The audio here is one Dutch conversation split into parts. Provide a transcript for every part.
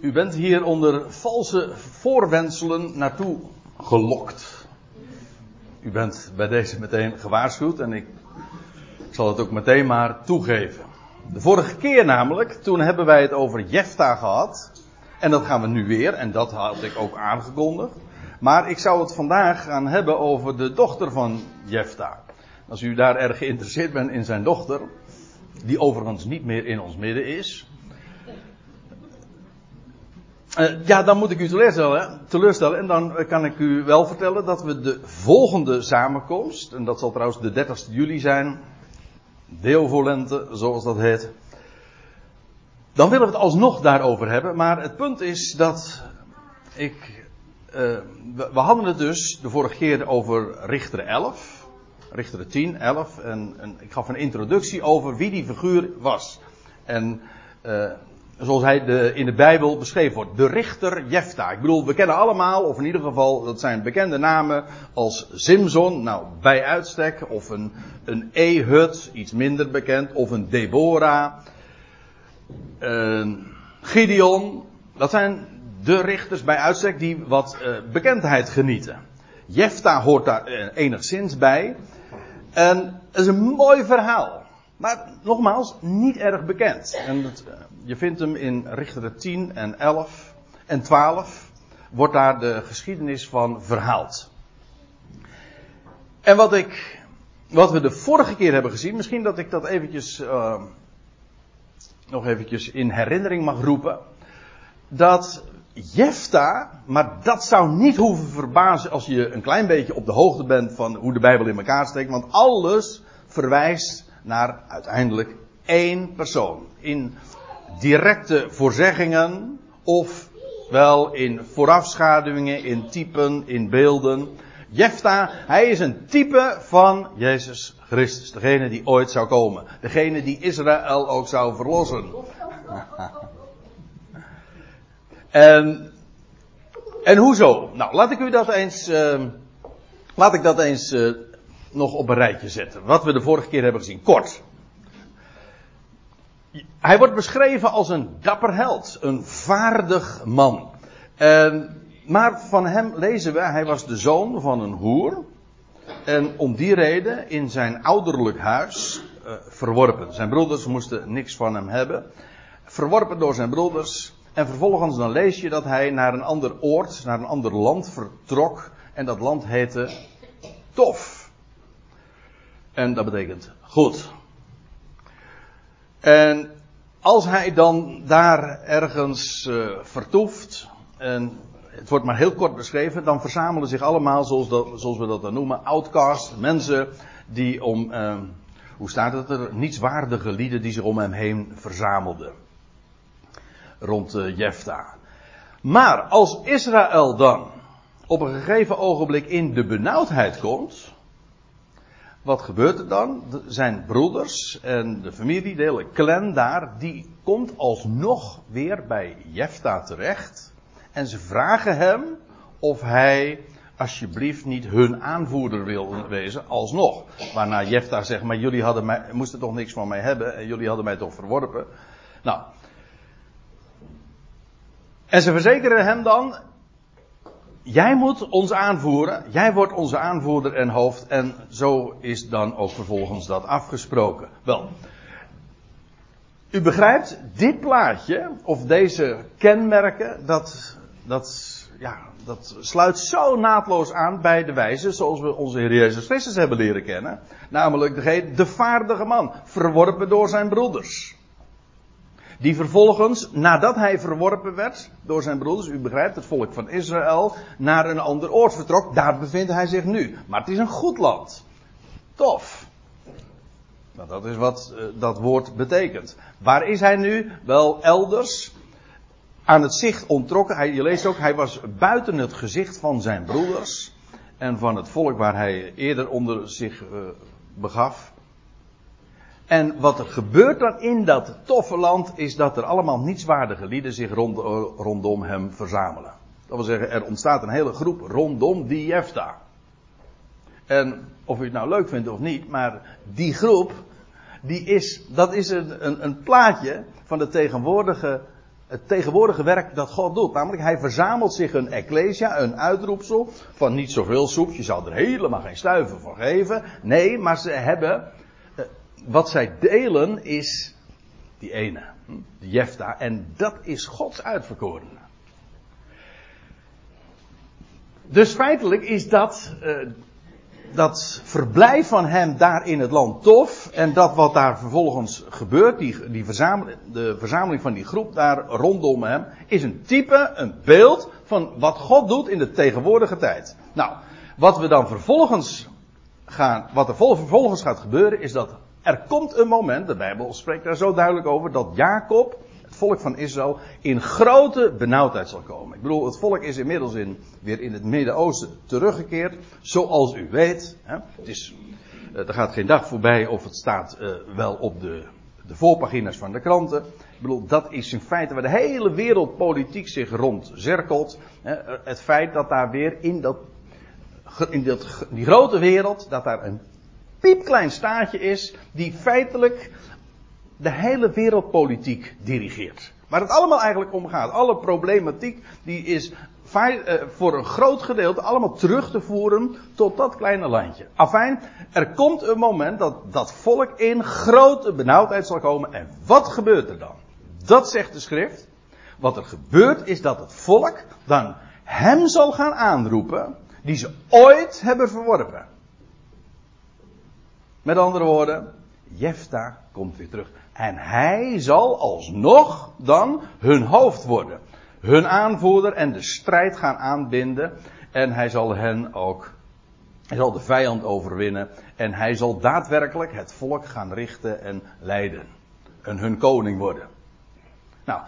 U bent hier onder valse voorwenselen naartoe gelokt. U bent bij deze meteen gewaarschuwd en ik zal het ook meteen maar toegeven. De vorige keer namelijk, toen hebben wij het over Jefta gehad. En dat gaan we nu weer, en dat had ik ook aangekondigd. Maar ik zou het vandaag gaan hebben over de dochter van Jefta. Als u daar erg geïnteresseerd bent in zijn dochter, die overigens niet meer in ons midden is. Uh, ja, dan moet ik u teleurstellen, teleurstellen. En dan kan ik u wel vertellen dat we de volgende samenkomst, en dat zal trouwens de 30 juli zijn, deelvolente, zoals dat heet. Dan willen we het alsnog daarover hebben, maar het punt is dat ik. Uh, we, hadden het dus de vorige keer over Richter 11. Richter 10, 11. En, en, ik gaf een introductie over wie die figuur was. En zoals hij de, in de Bijbel beschreven wordt. De richter Jefta. Ik bedoel, we kennen allemaal, of in ieder geval, dat zijn bekende namen als Simson, nou, bij uitstek, of een, een Ehud, iets minder bekend, of een Deborah, een Gideon. Dat zijn de richters bij uitstek die wat uh, bekendheid genieten. Jefta hoort daar uh, enigszins bij. En het is een mooi verhaal. Maar nogmaals, niet erg bekend. En het, je vindt hem in Richteren 10 en 11 en 12. Wordt daar de geschiedenis van verhaald. En wat ik, wat we de vorige keer hebben gezien, misschien dat ik dat eventjes, uh, nog eventjes in herinnering mag roepen. Dat Jefta, maar dat zou niet hoeven verbazen als je een klein beetje op de hoogte bent van hoe de Bijbel in elkaar steekt. Want alles verwijst naar uiteindelijk één persoon. In directe voorzeggingen of wel in voorafschaduwingen, in typen, in beelden. Jefta, hij is een type van Jezus Christus. Degene die ooit zou komen. Degene die Israël ook zou verlossen. en, en hoezo? Nou, laat ik u dat eens, uh, laat ik dat eens uh, nog op een rijtje zetten. Wat we de vorige keer hebben gezien. Kort. Hij wordt beschreven als een dapper held, een vaardig man. Maar van hem lezen we, hij was de zoon van een hoer. En om die reden in zijn ouderlijk huis uh, verworpen. Zijn broeders moesten niks van hem hebben. Verworpen door zijn broeders. En vervolgens dan lees je dat hij naar een ander oord, naar een ander land vertrok. En dat land heette Tof. En dat betekent goed. En als hij dan daar ergens uh, vertoeft, en het wordt maar heel kort beschreven, dan verzamelen zich allemaal, zoals, zoals we dat dan noemen, outcasts, mensen die om, uh, hoe staat het er, nietswaardige lieden die zich om hem heen verzamelden. Rond uh, Jefta. Maar als Israël dan op een gegeven ogenblik in de benauwdheid komt, wat gebeurt er dan? Zijn broeders en de familie, de hele clan daar, die komt alsnog weer bij Jefta terecht. En ze vragen hem of hij alsjeblieft niet hun aanvoerder wil wezen, alsnog. Waarna Jefta zegt, maar jullie hadden mij, moesten toch niks van mij hebben en jullie hadden mij toch verworpen. Nou. En ze verzekeren hem dan, Jij moet ons aanvoeren. Jij wordt onze aanvoerder en hoofd. En zo is dan ook vervolgens dat afgesproken. Wel. U begrijpt, dit plaatje, of deze kenmerken, dat, dat, ja, dat sluit zo naadloos aan bij de wijze zoals we onze Heer Jezus Christus hebben leren kennen. Namelijk degene, de vaardige man, verworpen door zijn broeders. Die vervolgens, nadat hij verworpen werd door zijn broeders, u begrijpt, het volk van Israël, naar een ander oord vertrok. Daar bevindt hij zich nu. Maar het is een goed land. Tof. Nou, dat is wat uh, dat woord betekent. Waar is hij nu? Wel elders. Aan het zicht ontrokken. Hij, je leest ook, hij was buiten het gezicht van zijn broeders. En van het volk waar hij eerder onder zich uh, begaf. En wat er gebeurt dan in dat toffe land is dat er allemaal nietswaardige lieden zich rond, rondom hem verzamelen. Dat wil zeggen, er ontstaat een hele groep rondom die Jefta. En of u het nou leuk vindt of niet, maar die groep, die is, dat is een, een, een plaatje van de tegenwoordige het tegenwoordige werk dat God doet. Namelijk, hij verzamelt zich een ecclesia, een uitroepsel van niet zoveel soep. Je zou er helemaal geen stuiver voor geven. Nee, maar ze hebben, eh, wat zij delen is die ene, hm, de Jefta. En dat is Gods uitverkorene. Dus feitelijk is dat, uh, dat verblijf van hem daar in het land tof. En dat wat daar vervolgens gebeurt, die, die verzameling, de verzameling van die groep daar rondom hem, is een type, een beeld van wat God doet in de tegenwoordige tijd. Nou, wat we dan vervolgens gaan, wat er vervolgens gaat gebeuren, is dat er komt een moment, de Bijbel spreekt daar zo duidelijk over, dat Jacob volk van Israël in grote benauwdheid zal komen. Ik bedoel, het volk is inmiddels in, weer in het Midden-Oosten teruggekeerd. Zoals u weet. Hè, het is, uh, er gaat geen dag voorbij of het staat uh, wel op de, de voorpagina's van de kranten. Ik bedoel, dat is in feite waar de hele wereldpolitiek zich rond zerkelt. Het feit dat daar weer in, dat, in dat, die grote wereld, dat daar een piepklein staatje is, die feitelijk de hele wereldpolitiek dirigeert. Waar het allemaal eigenlijk om gaat. Alle problematiek die is eh, voor een groot gedeelte allemaal terug te voeren tot dat kleine landje. Afijn, er komt een moment dat dat volk in grote benauwdheid zal komen. En wat gebeurt er dan? Dat zegt de schrift. Wat er gebeurt is dat het volk dan hem zal gaan aanroepen die ze ooit hebben verworpen. Met andere woorden, Jefta komt weer terug. En hij zal alsnog dan hun hoofd worden. Hun aanvoerder en de strijd gaan aanbinden. En hij zal hen ook. Hij zal de vijand overwinnen. En hij zal daadwerkelijk het volk gaan richten en leiden. En hun koning worden. Nou,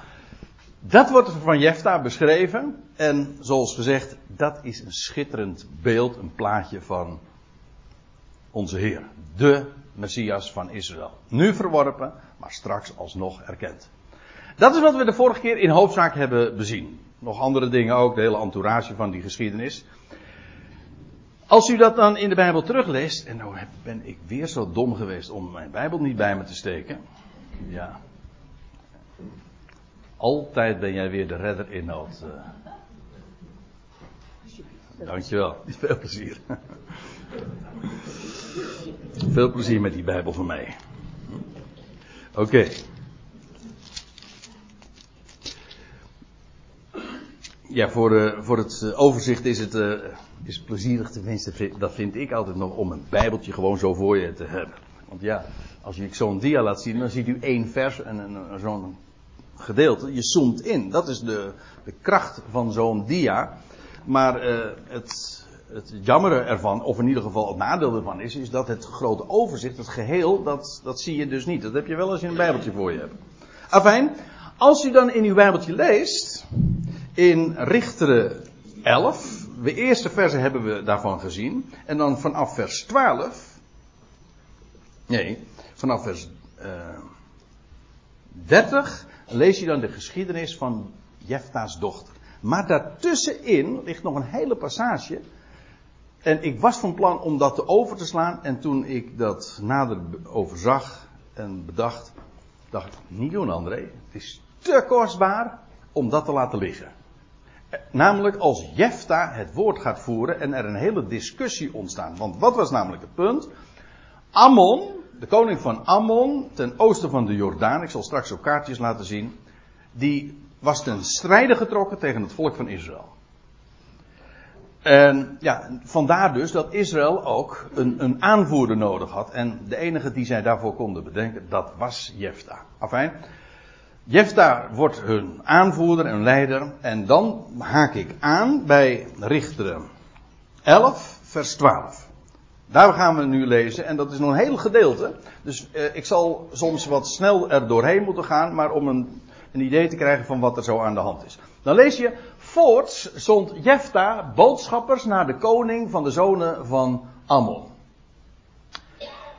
dat wordt van Jefta beschreven. En zoals gezegd, dat is een schitterend beeld, een plaatje van onze Heer. De Messias van Israël. Nu verworpen, maar straks alsnog erkend. Dat is wat we de vorige keer in hoofdzaak hebben bezien. Nog andere dingen ook, de hele entourage van die geschiedenis. Als u dat dan in de Bijbel terugleest, en nou ben ik weer zo dom geweest om mijn Bijbel niet bij me te steken. Ja. Altijd ben jij weer de redder in nood. Uh. Dankjewel, veel plezier. Veel plezier met die Bijbel van mij. Oké. Ja, voor, uh, voor het uh, overzicht is het, uh, is plezierig, tenminste, dat vind ik altijd nog, om een Bijbeltje gewoon zo voor je te hebben. Want ja, als je zo'n dia laat zien, dan ziet u één vers en, en zo'n gedeelte. Je zoomt in. Dat is de, de kracht van zo'n dia. Maar het, het jammere ervan, of in ieder geval het nadeel ervan is, is dat het grote overzicht, het geheel, dat, dat zie je dus niet. Dat heb je wel als je een bijbeltje voor je hebt. Afijn, als u dan in uw bijbeltje leest, in Richteren 11, de eerste verse hebben we daarvan gezien, en dan vanaf vers 12, nee, vanaf vers uh, eh, 30, lees je dan de geschiedenis van Jefta's dochter. Maar daartussenin ligt nog een hele passage en ik was van plan om dat over te slaan. En toen ik dat nader overzag en bedacht, dacht ik, niet doen André. Het is te kostbaar om dat te laten liggen. Namelijk als Jefta het woord gaat voeren en er een hele discussie ontstaat. Want wat was namelijk het punt? Ammon, de koning van Ammon, ten oosten van de Jordaan, ik zal straks op kaartjes laten zien, die was ten strijde getrokken tegen het volk van Israël. En ja, vandaar dus dat Israël ook een, een aanvoerder nodig had. En de enige die zij daarvoor konden bedenken, dat was Jefta. Afijn. Jefta wordt hun aanvoerder en leider. En dan haak ik aan bij Richteren 11, vers 12. Daar gaan we nu lezen. En dat is nog een heel gedeelte. Dus eh, ik zal soms wat snel er doorheen moeten gaan. Maar om een, een idee te krijgen van wat er zo aan de hand is. Dan lees je Voorts zond Jefta boodschappers naar de koning van de zonen van Ammon.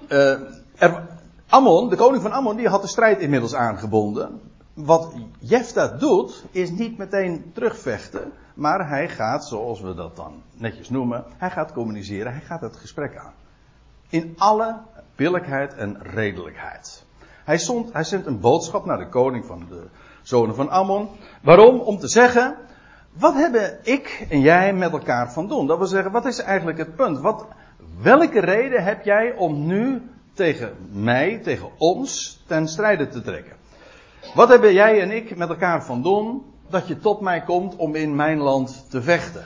Uh, er, Ammon, de koning van Ammon, die had de strijd inmiddels aangebonden. Wat Jefta doet, is niet meteen terugvechten, maar hij gaat, zoals we dat dan netjes noemen, hij gaat communiceren, hij gaat het gesprek aan. In alle billijkheid en redelijkheid. Hij, zond, hij zendt een boodschap naar de koning van de zonen van Ammon. Waarom? Om te zeggen, wat hebben ik en jij met elkaar van doen? Dat wil zeggen, wat is eigenlijk het punt? Wat, welke reden heb jij om nu tegen mij, tegen ons, ten strijde te trekken? Wat hebben jij en ik met elkaar van doen dat je tot mij komt om in mijn land te vechten?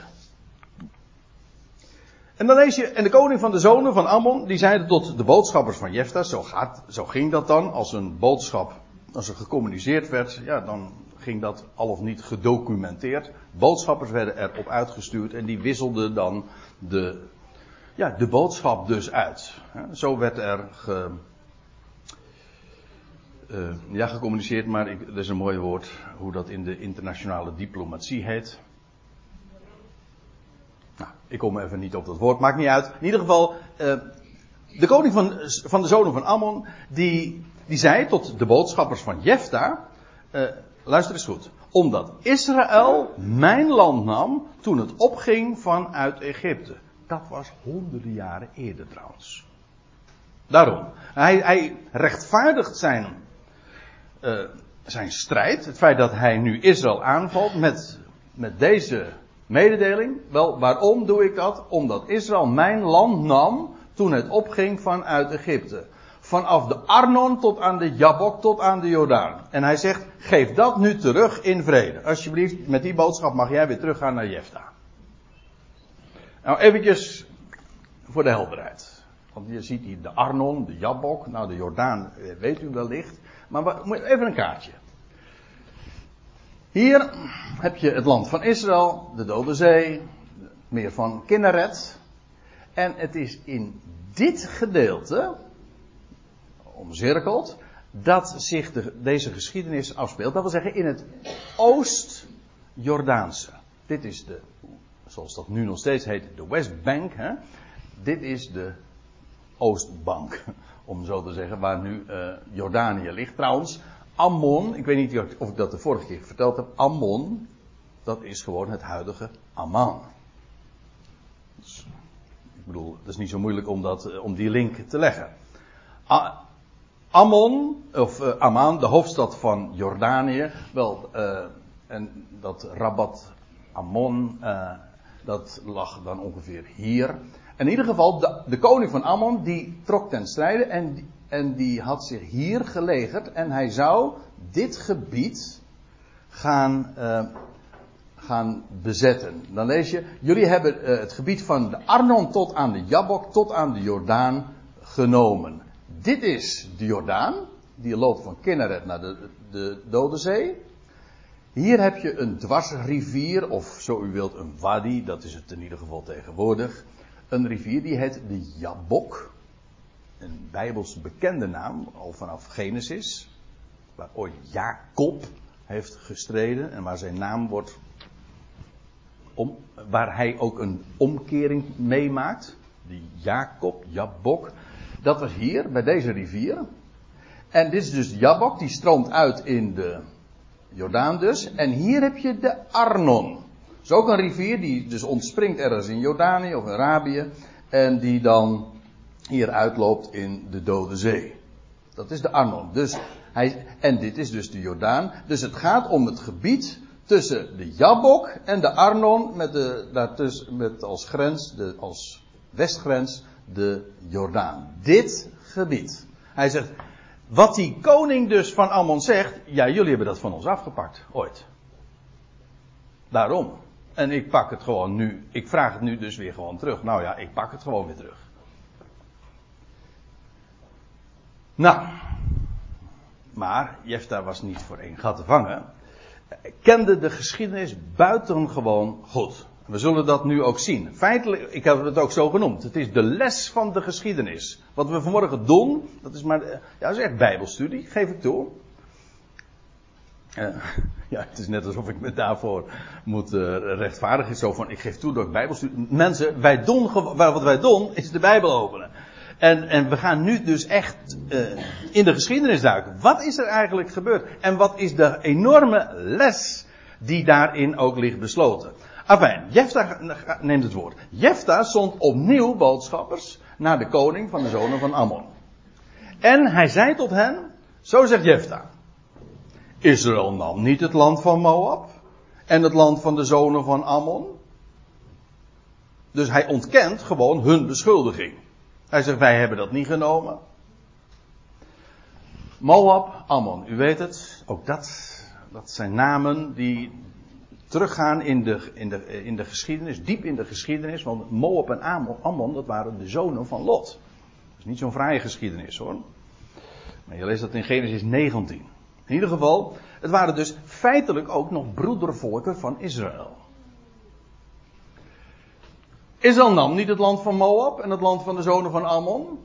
En dan lees je, en de koning van de zonen van Ammon, die zeiden tot de boodschappers van Jefta, zo, gaat, zo ging dat dan, als een boodschap, als er gecommuniceerd werd, ja, dan ging dat al of niet gedocumenteerd. Boodschappers werden erop uitgestuurd en die wisselden dan de, ja, de boodschap dus uit. Zo werd er ge, uh, ja, gecommuniceerd, maar ik, dat is een mooi woord, hoe dat in de internationale diplomatie heet. Nou, ik kom even niet op dat woord, maakt niet uit. In ieder geval, uh, de koning van, van de zonen van Ammon, die, die zei tot de boodschappers van Jefta, uh, luister eens goed, omdat Israël mijn land nam toen het opging vanuit Egypte. Dat was honderden jaren eerder trouwens. Daarom. Hij, hij rechtvaardigt zijn, uh, zijn strijd. Het feit dat hij nu Israël aanvalt met, met deze mededeling. Wel, waarom doe ik dat? Omdat Israël mijn land nam toen het opging vanuit Egypte. Vanaf de Arnon tot aan de Jabok tot aan de Jordaan. En hij zegt, geef dat nu terug in vrede. Alsjeblieft, met die boodschap mag jij weer teruggaan naar Jefta. Nou, eventjes voor de helderheid. Want je ziet hier de Arnon, de Jabok, nou de Jordaan eh, weet u wellicht. Maar even een kaartje. Hier heb je het land van Israël, de Dode Zee, meer van Kinneret. En het is in dit gedeelte, omcirkeld, dat zich de, deze geschiedenis afspeelt. Dat wil zeggen in het Oost-Jordaanse. Dit is de, zoals dat nu nog steeds heet, de Westbank. Hè? Dit is de Oostbank, om zo te zeggen, waar nu uh, Jordanië ligt. Trouwens, Ammon, ik weet niet of ik dat de vorige keer verteld heb. Ammon, dat is gewoon het huidige Amman. Dus, ik bedoel, het is niet zo moeilijk om, dat, eh, om die link te leggen. A Ammon, of uh, de hoofdstad van Jordanië. Wel, uh, en dat Rabat Ammon, uh, dat lag dan ongeveer hier. In ieder geval, de, koning van Ammon, die trok ten strijde en en die had zich hier gelegerd en hij zou dit gebied gaan, gaan bezetten. Dan lees je, jullie hebben het gebied van de Arnon tot aan de Jabok tot aan de Jordaan genomen. Dit is de Jordaan, die loopt van Kinneret naar de, de Dode Zee. Hier heb je een dwarsrivier, of zo u wilt een wadi, dat is het in ieder geval tegenwoordig. Een rivier die heet de Jabok een bijbels bekende naam, al vanaf Genesis, waar ooit Jacob heeft gestreden en waar zijn naam wordt, om, waar hij ook een omkering meemaakt, die Jacob, Jabok, dat was hier, bij deze rivier. En dit is dus Jabok, die stroomt uit in de Jordaan dus. En hier heb je de Arnon. Dat is ook een rivier die dus ontspringt ergens in Jordanië of Arabië. En die dan hier uitloopt in de Dode Zee. Dat is de Arnon. Dus hij, en dit is dus de Jordaan. Dus het gaat om het gebied tussen de Jabok en de Arnon met, de, daartussen, met als grens, de, als westgrens, de Jordaan. Dit gebied. Hij zegt, wat die koning dus van Ammon zegt, ja jullie hebben dat van ons afgepakt, ooit. Daarom. En ik pak het gewoon nu, ik vraag het nu dus weer gewoon terug. Nou ja, ik pak het gewoon weer terug. Nou, maar Jefta was niet voor één gat te vangen. Kende de geschiedenis buitengewoon goed. We zullen dat nu ook zien. Feitelijk, ik heb het ook zo genoemd. Het is de les van de geschiedenis. Wat we vanmorgen doen, dat is maar, ja, dat is echt bijbelstudie, geef ik toe. Uh, ja, het is net alsof ik me daarvoor moet uh, rechtvaardigen. Zo van, ik geef toe dat ik bijbelstudie... Mensen, wij doen, wat wij doen, is de bijbel openen. En, en we gaan nu dus echt in de geschiedenis duiken. Wat is er eigenlijk gebeurd? En wat is de enorme les die daarin ook ligt besloten? Afijn, Jefta neemt het woord. Jefta zond opnieuw boodschappers naar de koning van de zonen van Ammon. En hij zei tot hen, zo zegt Jefta. Israël nam niet het land van Moab en het land van de zonen van Ammon. Dus hij ontkent gewoon hun beschuldiging. Hij zegt, wij hebben dat niet genomen. Moab, Ammon, u weet het, ook dat, dat zijn namen die teruggaan in de, in, de, in de geschiedenis, diep in de geschiedenis. Want Moab en Ammon, dat waren de zonen van Lot. Dat is niet zo'n fraaie geschiedenis hoor. Maar je leest dat in Genesis 19. In ieder geval, het waren dus feitelijk ook nog broedervolken van Israël. Israël nam niet het land van Moab en het land van de zonen van Ammon.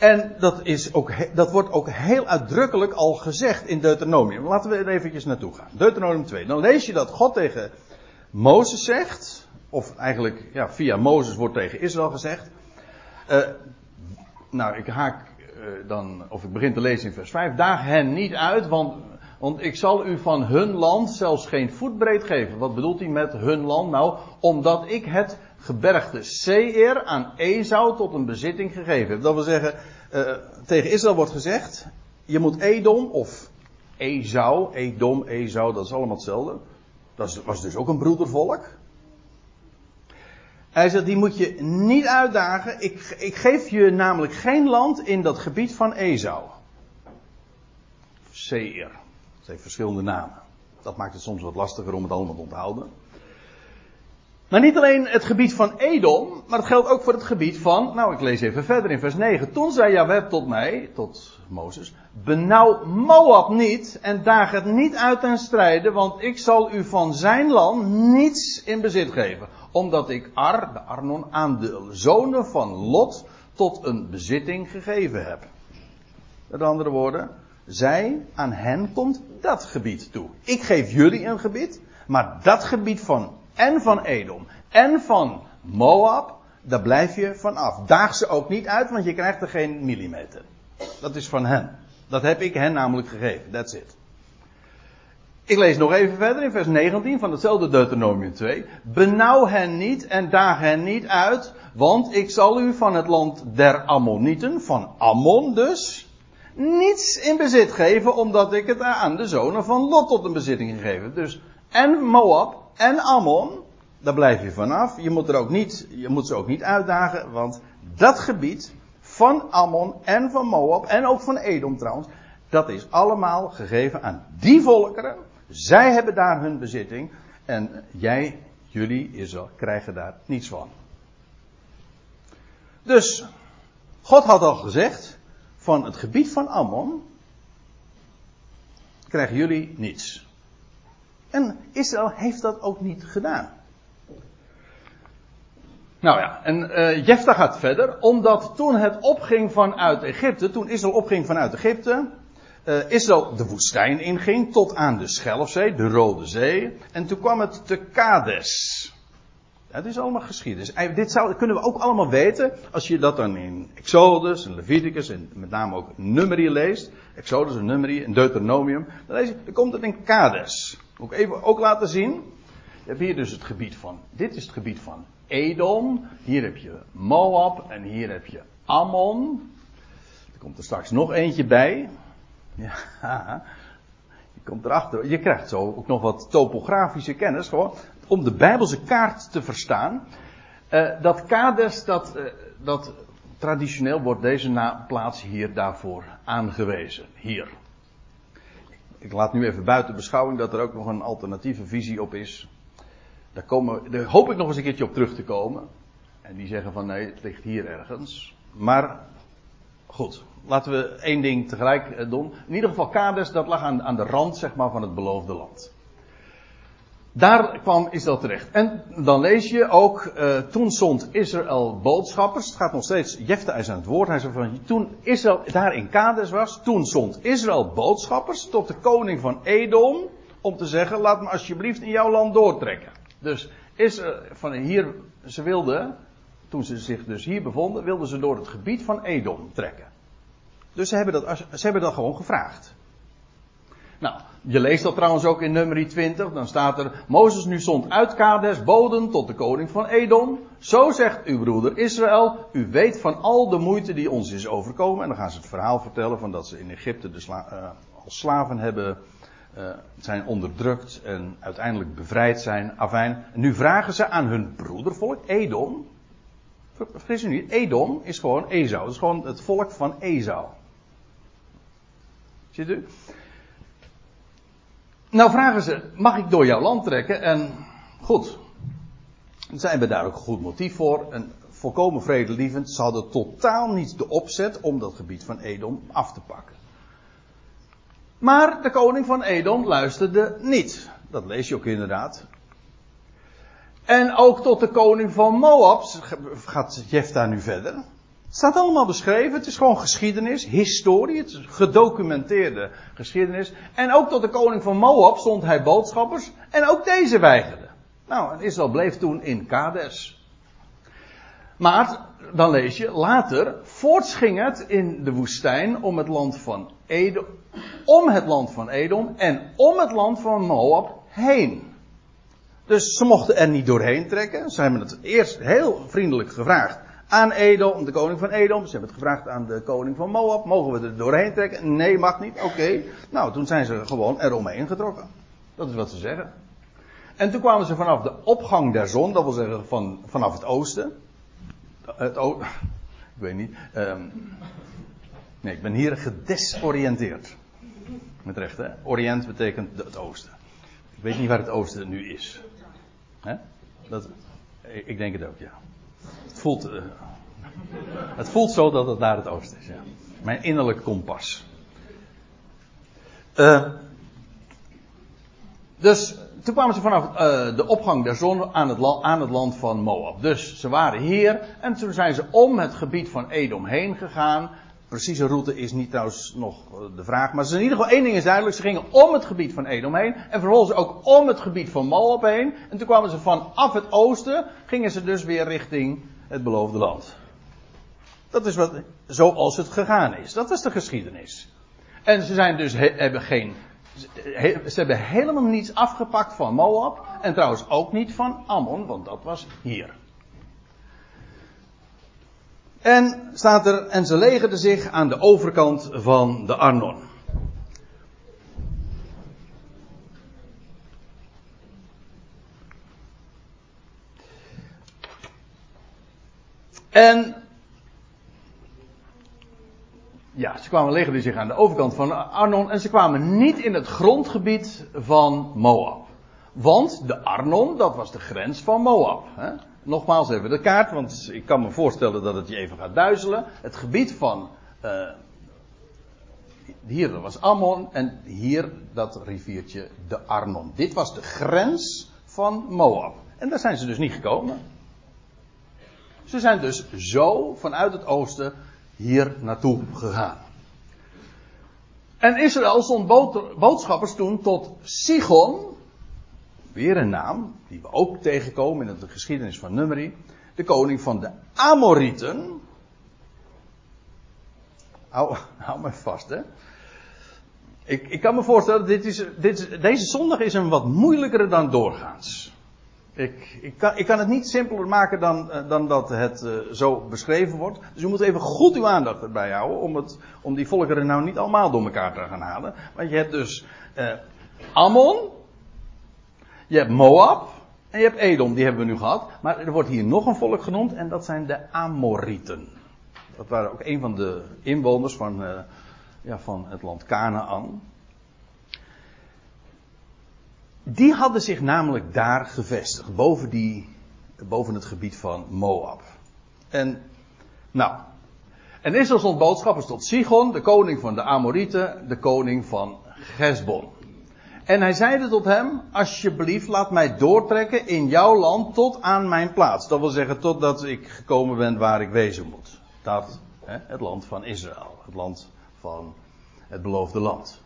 En dat, is ook, dat wordt ook heel uitdrukkelijk al gezegd in Deuteronomium. Laten we er eventjes naartoe gaan. Deuteronomium 2. Dan lees je dat God tegen Mozes zegt. Of eigenlijk ja, via Mozes wordt tegen Israël gezegd. Uh, nou, ik haak uh, dan, of ik begin te lezen in vers 5. Daag hen niet uit, want, want ik zal u van hun land zelfs geen voetbreed geven. Wat bedoelt hij met hun land? Nou, omdat ik het gebergte Seir aan Esau tot een bezitting gegeven. Dat wil zeggen, uh, tegen Israël wordt gezegd, je moet Edom of Esau, Edom, Esau, dat is allemaal hetzelfde. Dat was dus ook een broedervolk. Hij zegt, die moet je niet uitdagen. Ik, ik geef je namelijk geen land in dat gebied van Esau. Seir. Dat heeft verschillende namen. Dat maakt het soms wat lastiger om het allemaal te onthouden. Maar niet alleen het gebied van Edom, maar het geldt ook voor het gebied van, nou ik lees even verder in vers 9. Toen zei Jaweb tot mij, tot Mozes, benauw Moab niet en daag het niet uit ten strijde, want ik zal u van zijn land niets in bezit geven. Omdat ik Ar, de Arnon, aan de zonen van Lot tot een bezitting gegeven heb. Met andere woorden, zij, aan hen komt dat gebied toe. Ik geef jullie een gebied, maar dat gebied van en van Edom en van Moab, daar blijf je vanaf. Daag ze ook niet uit, want je krijgt er geen millimeter. Dat is van hen. Dat heb ik hen namelijk gegeven. That's it. Ik lees nog even verder in vers 19 van hetzelfde Deuteronomium 2. Benauw hen niet en daag hen niet uit, want ik zal u van het land der Ammonieten, van Ammon dus, niets in bezit geven, omdat ik het aan de zonen van Lot tot een bezitting gegeven. Dus en Moab en Ammon, daar blijf je vanaf. Je moet, er ook niet, je moet ze ook niet uitdagen, want dat gebied van Ammon en van Moab en ook van Edom trouwens, dat is allemaal gegeven aan die volkeren. Zij hebben daar hun bezitting en jij, jullie, Israël, krijgen daar niets van. Dus, God had al gezegd, van het gebied van Ammon krijgen jullie niets. En Israël heeft dat ook niet gedaan. Nou ja, en uh, Jefta gaat verder, omdat toen het opging vanuit Egypte, toen Israël opging vanuit Egypte, uh, Israël de woestijn inging tot aan de Schelfzee, de Rode Zee, en toen kwam het te Kades. Het is allemaal geschiedenis. Dit zou, kunnen we ook allemaal weten als je dat dan in Exodus en Leviticus en met name ook Numeri leest. Exodus en Numeri en Deuteronomium. Dan, lees je, komt het in Kades. Ook even ook laten zien. Je hebt hier dus het gebied van, dit is het gebied van Edom. Hier heb je Moab en hier heb je Ammon. Er komt er straks nog eentje bij. Ja, je komt erachter. Je krijgt zo ook nog wat topografische kennis. Gewoon om de Bijbelse kaart te verstaan. Uh, dat Kades, dat, uh, dat traditioneel wordt deze plaats hier daarvoor aangewezen. Hier ik laat nu even buiten beschouwing dat er ook nog een alternatieve visie op is. Daar, komen, daar hoop ik nog eens een keertje op terug te komen. En die zeggen van nee, het ligt hier ergens. Maar goed, laten we één ding tegelijk eh, doen. In ieder geval Kades, dat lag aan, aan de rand zeg maar, van het beloofde land. Daar kwam Israël terecht. En dan lees je ook, uh, toen zond Israël boodschappers. Het gaat nog steeds, Jefte is aan het woord. Hij zei van, toen Israël daar in Kades was, toen zond Israël boodschappers tot de koning van Edom. Om te zeggen, laat me alsjeblieft in jouw land doortrekken. Dus Israël, van hier, ze wilden, toen ze zich dus hier bevonden, wilden ze door het gebied van Edom trekken. Dus ze hebben dat, ze hebben dat gewoon gevraagd. Nou, je leest dat trouwens ook in nummer 20. Dan staat er: Mozes nu zond uit Kades boden tot de koning van Edom. Zo zegt uw broeder Israël: U weet van al de moeite die ons is overkomen. En dan gaan ze het verhaal vertellen van dat ze in Egypte de sla uh, als slaven hebben uh, zijn onderdrukt en uiteindelijk bevrijd zijn. Afijn. Nu vragen ze aan hun broedervolk, Edom. Vergis u niet, Edom is gewoon Ezou. Het is gewoon het volk van Ezou. Ziet u? Nou vragen ze, mag ik door jouw land trekken? En goed, zij hebben daar ook een goed motief voor. En volkomen vredelievend. Ze hadden totaal niet de opzet om dat gebied van Edom af te pakken. Maar de koning van Edom luisterde niet. Dat lees je ook inderdaad. En ook tot de koning van Moab gaat Jefta nu verder. Het staat allemaal beschreven. Het is gewoon geschiedenis, historie. Het is gedocumenteerde geschiedenis. En ook tot de koning van Moab stond hij boodschappers. En ook deze weigerde. Nou, en Israël bleef toen in Kades. Maar, dan lees je, later voorts ging het in de woestijn om het land van Edom, om het land van Edom en om het land van Moab heen. Dus ze mochten er niet doorheen trekken. Ze hebben het eerst heel vriendelijk gevraagd aan Edom, de koning van Edom. Ze hebben het gevraagd aan de koning van Moab. Mogen we er doorheen trekken? Nee, mag niet. Oké. Nou, toen zijn ze gewoon eromheen getrokken. Dat is wat ze zeggen. En toen kwamen ze vanaf de opgang der zon, dat wil zeggen van, vanaf het oosten. Het o ik weet niet. Um, nee, ik ben hier gedesoriënteerd. Met recht, hè? Orient betekent het oosten. Ik weet niet waar het oosten nu is. Dat, ik denk het ook, ja. Het voelt, uh, het voelt zo dat het naar het oosten is, ja. Mijn innerlijk kompas. Uh, dus toen kwamen ze vanaf uh, de opgang der zon aan het, land, aan het land van Moab. Dus ze waren hier en toen zijn ze om het gebied van Edom heen gegaan. Precieze route is niet trouwens nog eh, de vraag. Maar in ieder geval één ding is duidelijk. Ze gingen om het gebied van Edom heen. En vervolgens ook om het gebied van Moab heen. En toen kwamen ze vanaf het oosten. Gingen ze dus weer richting het beloofde land. Dat is wat, zoals het gegaan is. Dat was de geschiedenis. En ze zijn dus, hebben geen ze hebben helemaal niets afgepakt van Moab. En trouwens ook niet van Ammon, want dat was hier. En staat er, en ze legerden zich aan de overkant van de Arnon. En ja, ze kwamen legden zich aan de overkant van Arnon en ze kwamen niet in het grondgebied van Moab. Want de Arnon, dat was de grens van Moab. Hè? Nogmaals even de kaart, want ik kan me voorstellen dat het je even gaat duizelen. Het gebied van. Uh, hier was Ammon en hier dat riviertje de Arnon. Dit was de grens van Moab. En daar zijn ze dus niet gekomen. Ze zijn dus zo vanuit het oosten hier naartoe gegaan. En Israël stond boodschappers toen tot Sigon, weer een naam die we ook tegenkomen in de geschiedenis van Numeri, de koning van de Amorieten. Hou, hou me vast, hè. Ik, ik kan me voorstellen, dit is, dit, deze zondag is een wat moeilijkere dan doorgaans. Ik, ik, kan, ik kan het niet simpeler maken dan, eh, dan dat het uh, zo beschreven wordt. Dus u moet even goed uw aandacht erbij houden om, het, om die volkeren nou niet allemaal door elkaar te gaan halen. Want je hebt dus uh, Ammon, je hebt Moab en je hebt Edom, die hebben we nu gehad. Maar er wordt hier nog een volk genoemd en dat zijn de Amorieten. Dat waren ook een van de inwoners van, uh, ja, van het land Canaan. Die hadden zich namelijk daar gevestigd, boven, die, boven het gebied van Moab. En, nou, en Israël stond boodschappers tot Sigon, de koning van de Amorieten, de koning van Gesbon. En hij zeide tot hem, alsjeblieft laat mij doortrekken in jouw land tot aan mijn plaats. Dat wil zeggen totdat ik gekomen ben waar ik wezen moet. Dat, hè, het land van Israël. Het land van het beloofde land.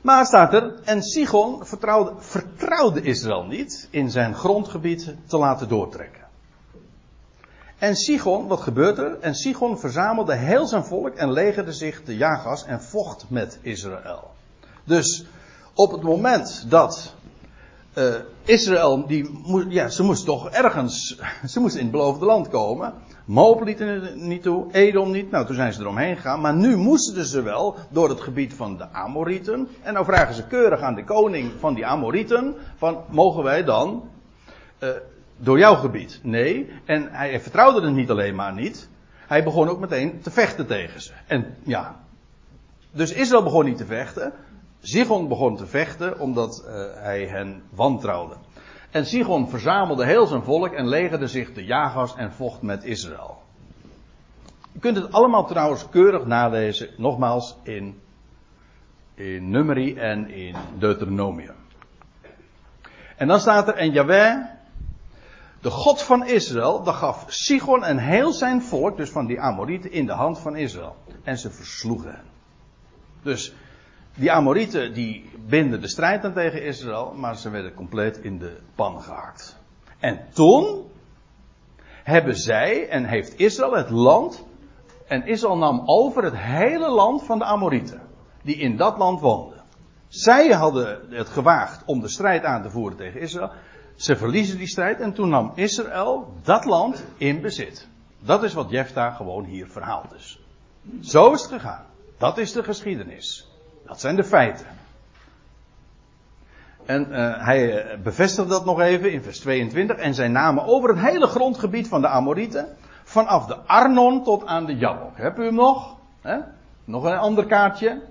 Maar staat er, en Sigon vertrouwde, vertrouwde Israël niet in zijn grondgebied te laten doortrekken. En Sigon, wat gebeurt er? En Sigon verzamelde heel zijn volk en legerde zich te Jagas en vocht met Israël. Dus op het moment dat uh, Israël, die moest, ja, ze moest toch ergens, ze moest in het beloofde land komen. Moab liet er niet toe, Edom niet. Nou, toen zijn ze eromheen gegaan. Maar nu moesten ze wel door het gebied van de Amorieten. En nou vragen ze keurig aan de koning van die Amorieten: van mogen wij dan uh, door jouw gebied? Nee. En hij vertrouwde het niet alleen maar niet. Hij begon ook meteen te vechten tegen ze. En ja. Dus Israël begon niet te vechten. Sigon begon te vechten omdat uh, hij hen wantrouwde. En Sigon verzamelde heel zijn volk en legerde zich de jagers en vocht met Israël. Je kunt het allemaal trouwens keurig nalezen, nogmaals in, in Numeri en in Deuteronomium. En dan staat er, en Jaweh, de God van Israël, dat gaf Sigon en heel zijn volk, dus van die Amorieten, in de hand van Israël. En ze versloegen hen. Dus die Amorieten die binden de strijd aan tegen Israël, maar ze werden compleet in de pan gehakt. En toen hebben zij en heeft Israël het land, en Israël nam over het hele land van de Amorieten, die in dat land woonden. Zij hadden het gewaagd om de strijd aan te voeren tegen Israël. Ze verliezen die strijd en toen nam Israël dat land in bezit. Dat is wat Jefta gewoon hier verhaalt is. Zo is het gegaan. Dat is de geschiedenis. Dat zijn de feiten. En uh, hij eh, bevestigt dat nog even in vers 22. En zij namen over het hele grondgebied van de Amorieten. Vanaf de Arnon tot aan de Jabok. Heb u hem nog? Nog een ander kaartje.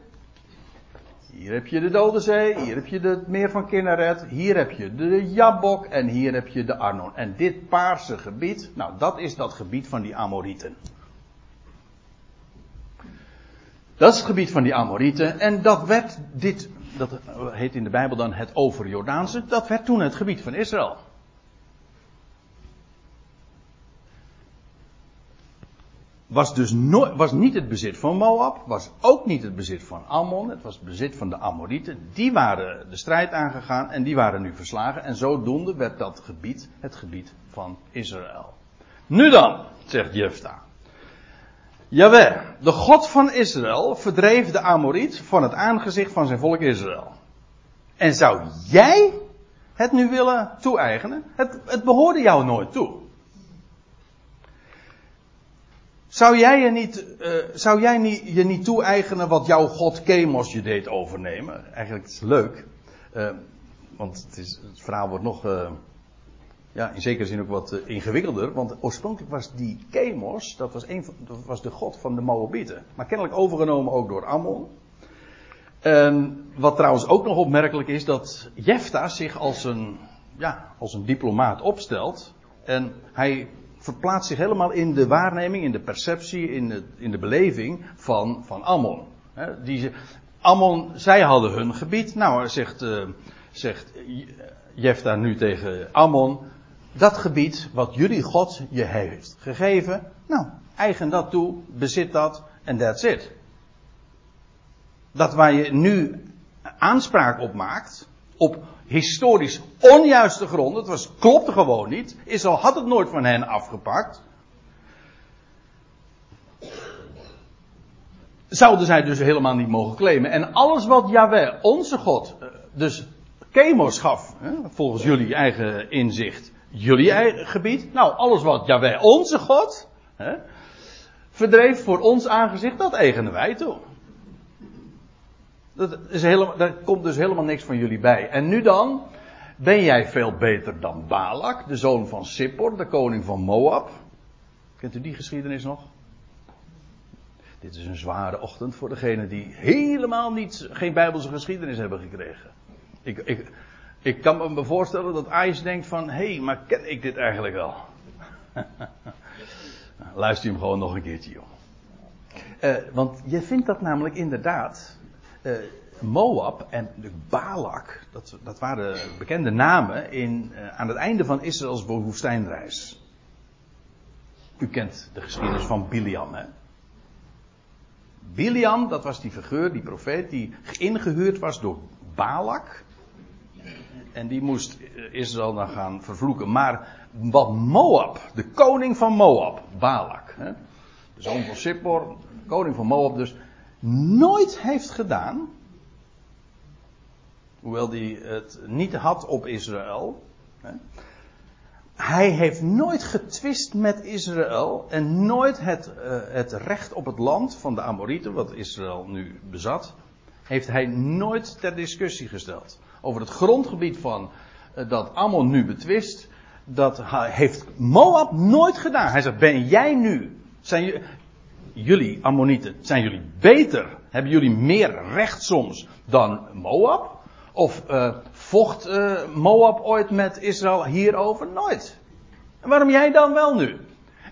Hier heb je de Dode Zee, hier heb je het meer van Kinneret, hier heb je de Jabok en hier heb je de Arnon. En dit paarse gebied, nou dat is dat gebied van die Amorieten. Dat is het gebied van die Amorieten. En dat werd dit, dat heet in de Bijbel dan het overjordaanse, dat werd toen het gebied van Israël. Was dus nooit, was niet het bezit van Moab, was ook niet het bezit van Ammon, het was het bezit van de Amorieten. Die waren de strijd aangegaan en die waren nu verslagen. En zodoende werd dat gebied het gebied van Israël. Nu dan, zegt Jefta. Jawel, de God van Israël verdreef de Amoriet van het aangezicht van zijn volk Israël. En zou jij het nu willen toe-eigenen? Het, het behoorde jou nooit toe. Zou jij je niet, uh, zou jij niet, je niet toe-eigenen wat jouw God Chemos je deed overnemen? Eigenlijk is het leuk. Uh, want het, is, het verhaal wordt nog uh, ja, in zekere zin ook wat uh, ingewikkelder. Want oorspronkelijk was die Chemos, dat was, een van, dat was de god van de Moabieten. Maar kennelijk overgenomen ook door Ammon. En wat trouwens ook nog opmerkelijk is, dat Jefta zich als een, ja, als een diplomaat opstelt. En hij verplaatst zich helemaal in de waarneming, in de perceptie, in de, in de beleving van, van Ammon. He, die, Ammon, zij hadden hun gebied. Nou, zegt, uh, zegt Jefta nu tegen Ammon, dat gebied wat jullie God je heeft gegeven, nou, eigen dat toe, bezit dat en that's it. Dat waar je nu aanspraak op maakt, op historisch onjuiste gronden, het was, klopte gewoon niet, Israël had het nooit van hen afgepakt. Zouden zij dus helemaal niet mogen claimen. En alles wat Yahweh, onze God, eh, dus Chemos gaf, volgens jullie eigen inzicht, jullie gebied. Nou, alles wat Jawel onze God, hè, verdreef voor ons aangezicht, dat eigenen wij toe. Dat is helemaal, daar komt dus helemaal niks van jullie bij. En nu dan, ben jij veel beter dan Balak, de zoon van Sippor, de koning van Moab. Kent u die geschiedenis nog? Dit is een zware ochtend voor degenen die helemaal niet, geen Bijbelse geschiedenis hebben gekregen. Ik, ik, ik kan me voorstellen dat Ajax denkt van, hé, hey, maar ken ik dit eigenlijk wel? Luister hem gewoon nog een keertje, joh. Uh, want je vindt dat namelijk inderdaad. Uh, Moab en Balak, dat, dat waren bekende namen in, uh, aan het einde van Israëls woestijnreis. U kent de geschiedenis van Biliam, hè? Biliam, dat was die figuur, die profeet, die ingehuurd was door Balak en die moest Israël dan gaan vervloeken. Maar wat Moab, de koning van Moab, Balak, hè, de zoon van Sippor, koning van Moab dus, nooit heeft gedaan, Hoewel hij het niet had op Israël. Hij heeft nooit getwist met Israël en nooit het, uh, het recht op het land van de Amorieten, wat Israël nu bezat, heeft hij nooit ter discussie gesteld. Over het grondgebied van uh, dat Ammon nu betwist, dat heeft Moab nooit gedaan. Hij zegt, ben jij nu, zijn jullie Ammonieten, zijn jullie beter, hebben jullie meer recht soms dan Moab? Of uh, vocht uh, Moab ooit met Israël hierover? Nooit. En waarom jij dan wel nu?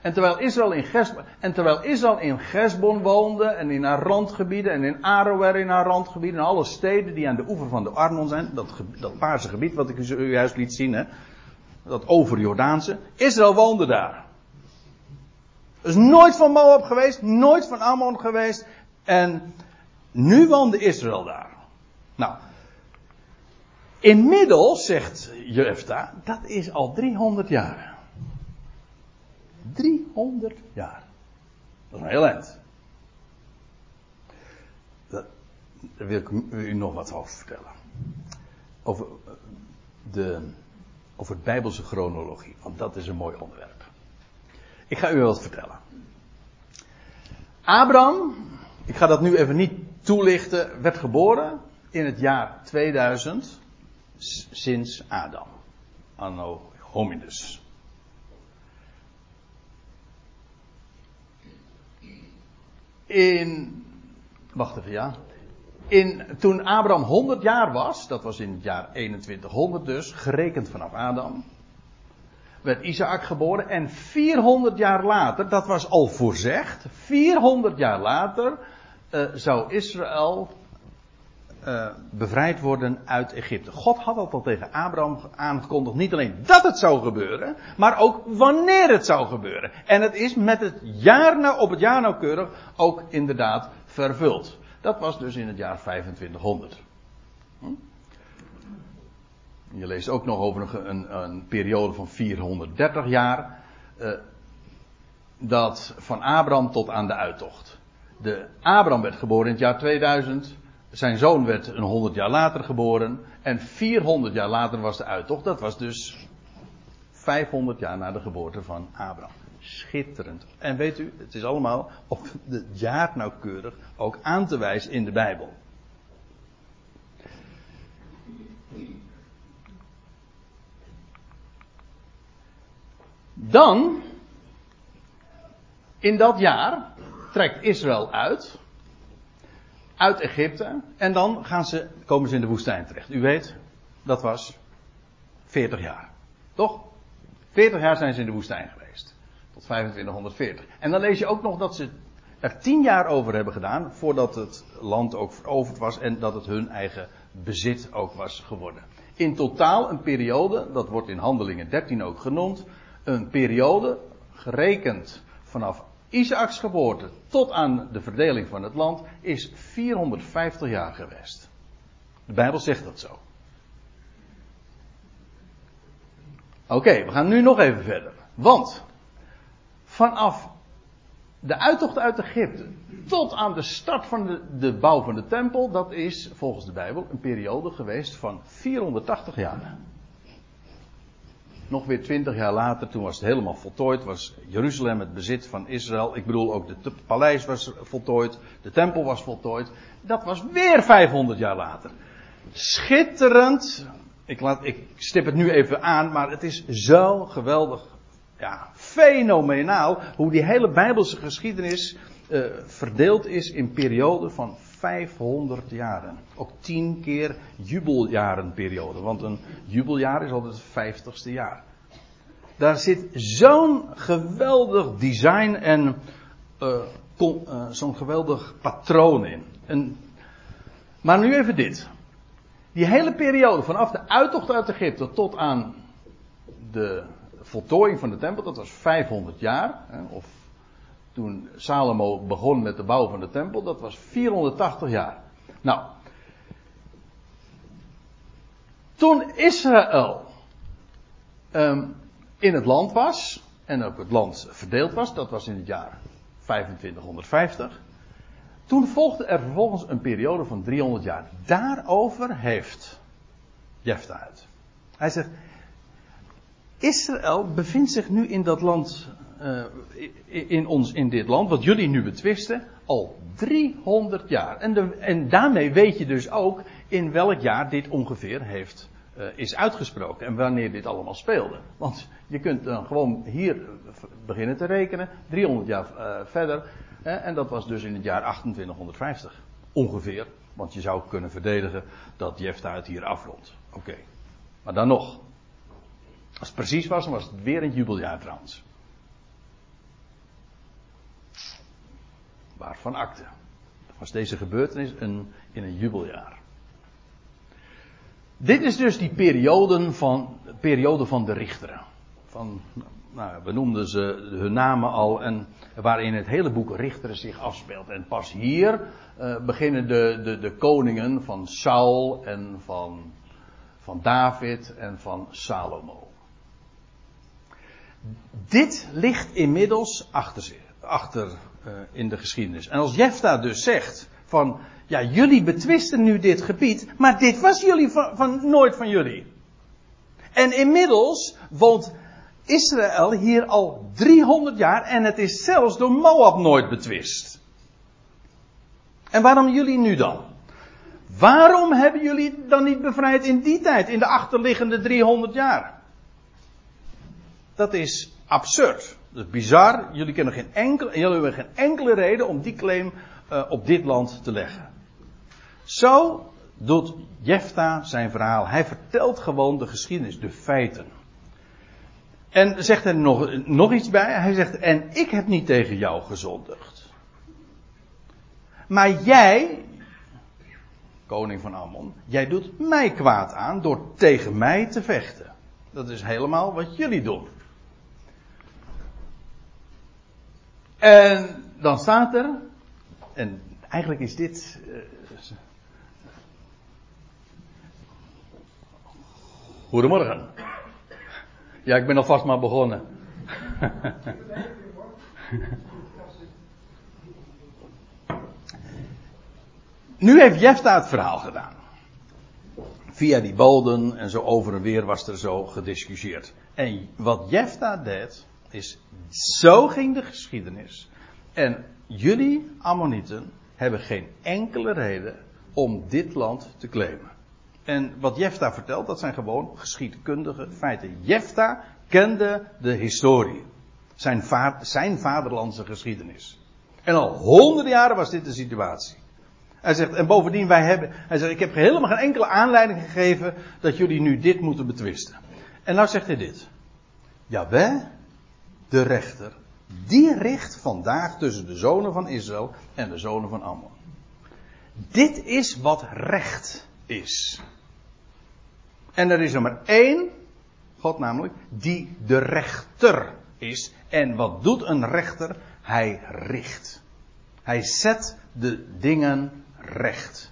En terwijl Israël in Gesbon, en terwijl Israël in woonde en in haar randgebieden en in Aroer in haar randgebieden en alle steden die aan de oever van de Arnon zijn, dat, dat paarse gebied wat ik u juist liet zien, hè, dat overjordaanse, Israël woonde daar. is nooit van Moab geweest, nooit van Ammon geweest en nu woonde Israël daar. Nou, Inmiddels, zegt Jefta, dat is al 300 jaar. 300 jaar. Dat is een heel eind. daar wil ik u nog wat over vertellen. Over, de, over het Bijbelse chronologie, want dat is een mooi onderwerp. Ik ga u wat vertellen. Abraham, ik ga dat nu even niet toelichten, werd geboren in het jaar 2000 sinds Adam. Anno hominus. In, wacht even ja. In, toen Abraham 100 jaar was, dat was in het jaar 2100 dus, gerekend vanaf Adam, werd Isaac geboren. En 400 jaar later, dat was al voorzegd, 400 jaar later uh, zou Israël uh, bevrijd worden uit Egypte. God had dat al tegen Abraham aangekondigd. Niet alleen dat het zou gebeuren, maar ook wanneer het zou gebeuren. En het is met het jaar nou, op het jaar nauwkeurig ook inderdaad vervuld. Dat was dus in het jaar 2500. Hm? Je leest ook nog over een, een, periode van 430 jaar. Uh, dat van Abraham tot aan de uittocht. De Abraham werd geboren in het jaar 2000 zijn zoon werd een 100 jaar later geboren. En 400 jaar later was de uittocht. Dat was dus 500 jaar na de geboorte van Abraham. Schitterend. En weet u, het is allemaal op het jaar nauwkeurig ook aan te wijzen in de Bijbel. Dan, in dat jaar, trekt Israël uit uit Egypte. En dan gaan ze, komen ze in de woestijn terecht. U weet, dat was 40 jaar. Toch? 40 jaar zijn ze in de woestijn geweest. Tot 2540. En dan lees je ook nog dat ze er 10 jaar over hebben gedaan. Voordat het land ook veroverd was. En dat het hun eigen bezit ook was geworden. In totaal een periode, dat wordt in Handelingen 13 ook genoemd. Een periode gerekend vanaf Isaaks geboorte tot aan de verdeling van het land is 450 jaar geweest. De Bijbel zegt dat zo. Oké, we gaan nu nog even verder. Want vanaf de uittocht uit Egypte tot aan de start van de, de bouw van de tempel, dat is volgens de Bijbel een periode geweest van 480 jaar nog weer twintig jaar later, toen was het helemaal voltooid, was Jeruzalem het bezit van Israël. Ik bedoel, ook het paleis was voltooid, de tempel was voltooid. Dat was weer 500 jaar later. Schitterend. Ik, laat, ik stip het nu even aan, maar het is zo geweldig, ja, fenomenaal hoe die hele Bijbelse geschiedenis uh, verdeeld is in perioden van 500 jaren. Ook 10 keer jubeljarenperiode. Want een jubeljaar is altijd het vijftigste jaar. Daar zit zo'n geweldig design en uh, uh, zo'n geweldig patroon in. En, maar nu even dit. Die hele periode vanaf de uittocht uit Egypte tot aan de voltooiing van de tempel, dat was 500 jaar. Of toen Salomo begon met de bouw van de tempel, dat was 480 jaar. Nou, toen Israël um, in het land was, en ook het land verdeeld was, dat was in het jaar 2550. Toen volgde er vervolgens een periode van 300 jaar. Daarover heeft Jefta uit. Hij zegt, Israël bevindt zich nu in dat land, uh, in, ons, in dit land, wat jullie nu betwisten, al 300 jaar. En, de, en daarmee weet je dus ook in welk jaar dit ongeveer heeft, uh, is uitgesproken. En wanneer dit allemaal speelde. Want je kunt dan gewoon hier beginnen te rekenen, 300 jaar verder. En dat was dus in het jaar 2850. Ongeveer. Want je zou kunnen verdedigen dat Jefta het hier afrondt. Oké. Maar dan nog. Als het precies was, dan was het weer een jubeljaar trouwens. Waarvan akte. Was deze gebeurtenis een, in een jubeljaar. Dit is dus die periode van, periode van de richteren. Van, nou, we noemden ze hun namen al en waarin het hele boek Richteren zich afspeelt. En pas hier uh, beginnen de, de, de koningen van Saul en van, van David en van Salomo. Dit ligt inmiddels achter, achter uh, in de geschiedenis. En als Jefta dus zegt van, ja jullie betwisten nu dit gebied, maar dit was jullie van, van nooit van jullie. En inmiddels woont Israël hier al 300 jaar en het is zelfs door Moab nooit betwist. En waarom jullie nu dan? Waarom hebben jullie dan niet bevrijd in die tijd, in de achterliggende 300 jaar? Dat is absurd. Dat is bizar. Jullie, kennen geen enkele, jullie hebben geen enkele reden om die claim uh, op dit land te leggen. Zo doet Jefta zijn verhaal. Hij vertelt gewoon de geschiedenis, de feiten. En zegt er nog, nog iets bij. Hij zegt, en ik heb niet tegen jou gezondigd. Maar jij, koning van Ammon, jij doet mij kwaad aan door tegen mij te vechten. Dat is helemaal wat jullie doen. En dan staat er, en eigenlijk is dit. Uh, Goedemorgen. Ja, ik ben alvast maar begonnen. nu heeft Jefta het verhaal gedaan. Via die boden en zo over en weer was er zo gediscussieerd. En wat Jefta deed, is zo ging de geschiedenis. En jullie, Ammonieten, hebben geen enkele reden om dit land te claimen. En wat Jefta vertelt, dat zijn gewoon geschiedkundige feiten. Jefta kende de historie. Zijn, zijn vaderlandse geschiedenis. En al honderden jaren was dit de situatie. Hij zegt, en bovendien, wij hebben, hij zegt, ik heb helemaal geen enkele aanleiding gegeven dat jullie nu dit moeten betwisten. En nou zegt hij dit. Jawel, de rechter, die richt vandaag tussen de zonen van Israël en de zonen van Ammon. Dit is wat recht is. En er is er maar één, God namelijk, die de rechter is. En wat doet een rechter? Hij richt. Hij zet de dingen recht.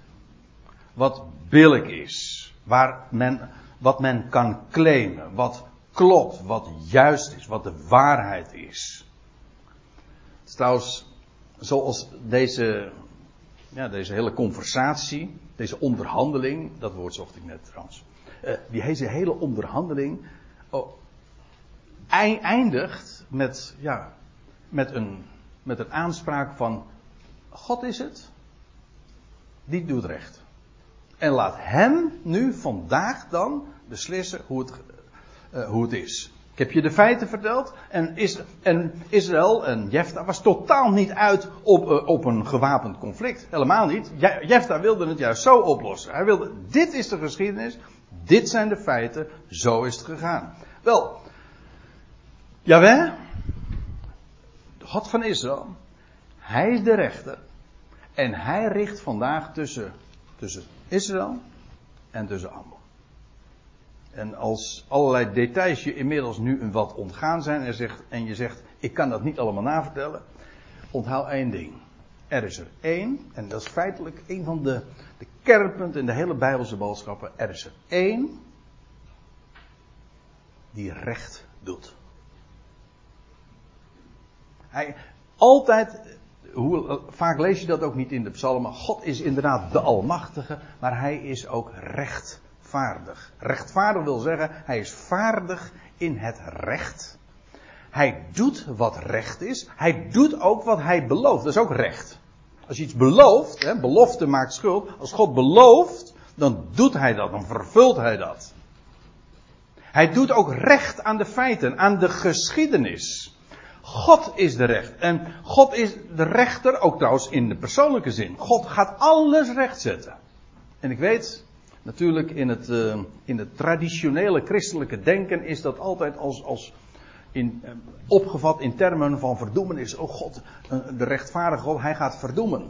Wat billig is. Waar men, wat men kan claimen. Wat klopt. Wat juist is. Wat de waarheid is. Trouwens, zoals deze, ja, deze hele conversatie, deze onderhandeling, dat woord zocht ik net trouwens. Uh, die hele onderhandeling oh, eindigt met, ja, met, een, met een aanspraak van God is het, die doet recht. En laat hem nu vandaag dan beslissen hoe het, uh, hoe het is. Ik heb je de feiten verteld. En, is, en Israël en Jefta was totaal niet uit op, uh, op een gewapend conflict. Helemaal niet. Jefta wilde het juist zo oplossen. Hij wilde, dit is de geschiedenis. Dit zijn de feiten. Zo is het gegaan. Wel. Jawel. De God van Israël. Hij is de rechter. En hij richt vandaag tussen, tussen Israël en tussen Ammon. En als allerlei details je inmiddels nu een wat ontgaan zijn en, zegt, en je zegt, ik kan dat niet allemaal navertellen, onthoud één ding. Er is er één, en dat is feitelijk een van de, de kernpunten in de hele Bijbelse boodschappen. Er is er één die recht doet. Hij, altijd, hoe, vaak lees je dat ook niet in de psalmen. God is inderdaad de Almachtige, maar hij is ook recht rechtvaardig. Rechtvaardig wil zeggen, hij is vaardig in het recht. Hij doet wat recht is. Hij doet ook wat hij belooft. Dat is ook recht. Als je iets belooft, hè, belofte maakt schuld. Als God belooft, dan doet hij dat, dan vervult hij dat. Hij doet ook recht aan de feiten, aan de geschiedenis. God is de recht. En God is de rechter, ook trouwens in de persoonlijke zin. God gaat alles rechtzetten. En ik weet, natuurlijk in het, uh, in het traditionele christelijke denken is dat altijd als, als in, uh, opgevat in termen van verdoemenis. Oh God, uh, de rechtvaardige God, hij gaat verdoemen.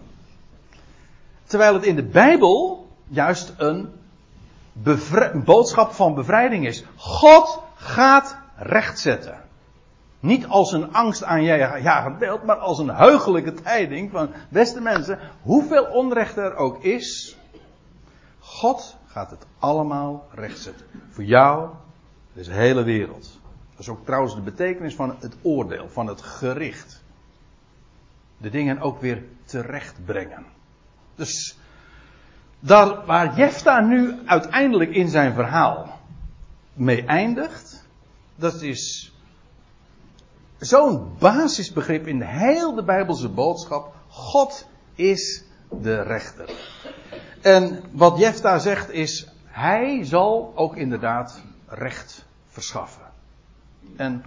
Terwijl het in de Bijbel juist een, een boodschap van bevrijding is. God gaat rechtzetten. Niet als een angst aan jagend beeld, maar als een heugelijke tijding van, beste mensen, hoeveel onrecht er ook is, God gaat het allemaal rechtzetten. Voor jou, deze hele wereld. Dat is ook trouwens de betekenis van het oordeel, van het gericht. De dingen ook weer terechtbrengen. Dus daar waar Jefta nu uiteindelijk in zijn verhaal mee eindigt, dat is zo'n basisbegrip in de hele Bijbelse boodschap. God is de rechter. En wat Jefta zegt is, hij zal ook inderdaad recht verschaffen. En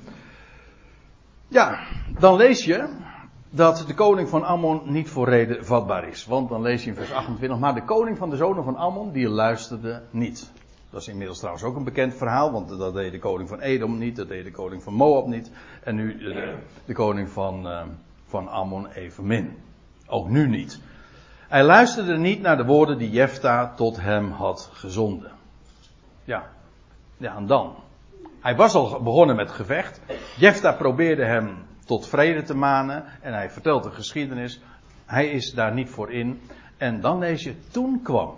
ja, dan lees je dat de koning van Ammon niet voor reden vatbaar is. Want dan lees je in vers 28, maar de koning van de zonen van Ammon, die luisterde niet. Dat is inmiddels trouwens ook een bekend verhaal, want dat deed de koning van Edom niet, dat deed de koning van Moab niet. En nu de, de koning van, uh, van Ammon evenmin. Ook nu niet. Hij luisterde niet naar de woorden die Jefta tot hem had gezonden. Ja, ja en dan. Hij was al begonnen met gevecht. Jefta probeerde hem tot vrede te manen en hij vertelt de geschiedenis. Hij is daar niet voor in. En dan lees je, toen kwam.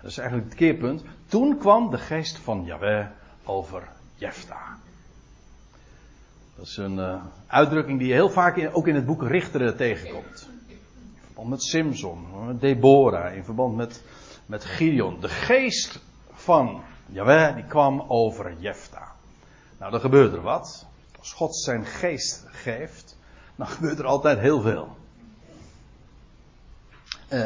Dat is eigenlijk het keerpunt. Toen kwam de geest van Yahweh over Jefta. Dat is een uh, uitdrukking die je heel vaak ook in het boek Richteren tegenkomt. Verband met Simson, Deborah, in verband met, met Gideon. De geest van Jawel, die kwam over Jefta. Nou, dan gebeurt er wat. Als God zijn geest geeft, dan gebeurt er altijd heel veel. Uh,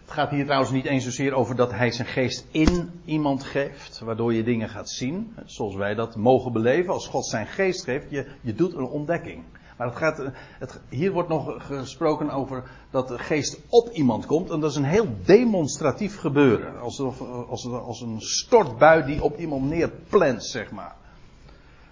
het gaat hier trouwens niet eens zozeer over dat hij zijn geest in iemand geeft, waardoor je dingen gaat zien, zoals wij dat mogen beleven. Als God zijn geest geeft, je, je doet een ontdekking. Maar het gaat, het, hier wordt nog gesproken over dat de geest op iemand komt. En dat is een heel demonstratief gebeuren. Als, als, als een stortbui die op iemand neerplant, zeg maar.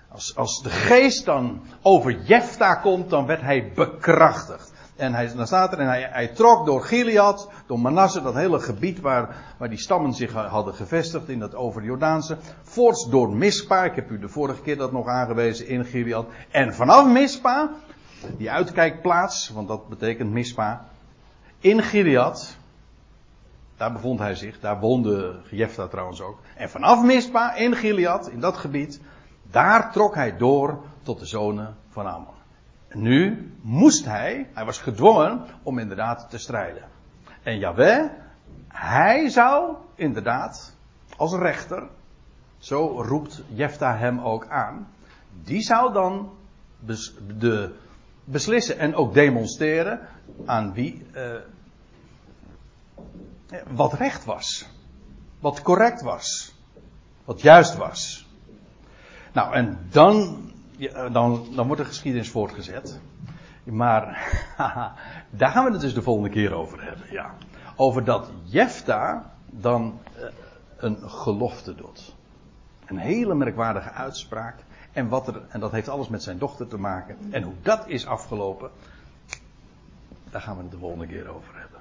Als, als de geest dan over Jefta komt, dan werd hij bekrachtigd. En hij, dan staat er, en hij, trok door Gilead, door Manasse, dat hele gebied waar, waar die stammen zich hadden gevestigd in dat over Jordaanse. Voorts door Mispa, ik heb u de vorige keer dat nog aangewezen in Gilead. En vanaf Mispa, die uitkijkplaats, want dat betekent Mispa, in Gilead, daar bevond hij zich, daar woonde Jefta trouwens ook. En vanaf Mispa, in Gilead, in dat gebied, daar trok hij door tot de zonen van Ammon. Nu moest hij, hij was gedwongen om inderdaad te strijden. En Jaweh, hij zou inderdaad als rechter, zo roept Jefta hem ook aan, die zou dan de, beslissen en ook demonstreren aan wie uh, wat recht was, wat correct was, wat juist was. Nou, en dan ja, dan, dan wordt de geschiedenis voortgezet. Maar daar gaan we het dus de volgende keer over hebben. Ja. Over dat Jefta dan uh, een gelofte doet. Een hele merkwaardige uitspraak. En, wat er, en dat heeft alles met zijn dochter te maken. En hoe dat is afgelopen, daar gaan we het de volgende keer over hebben.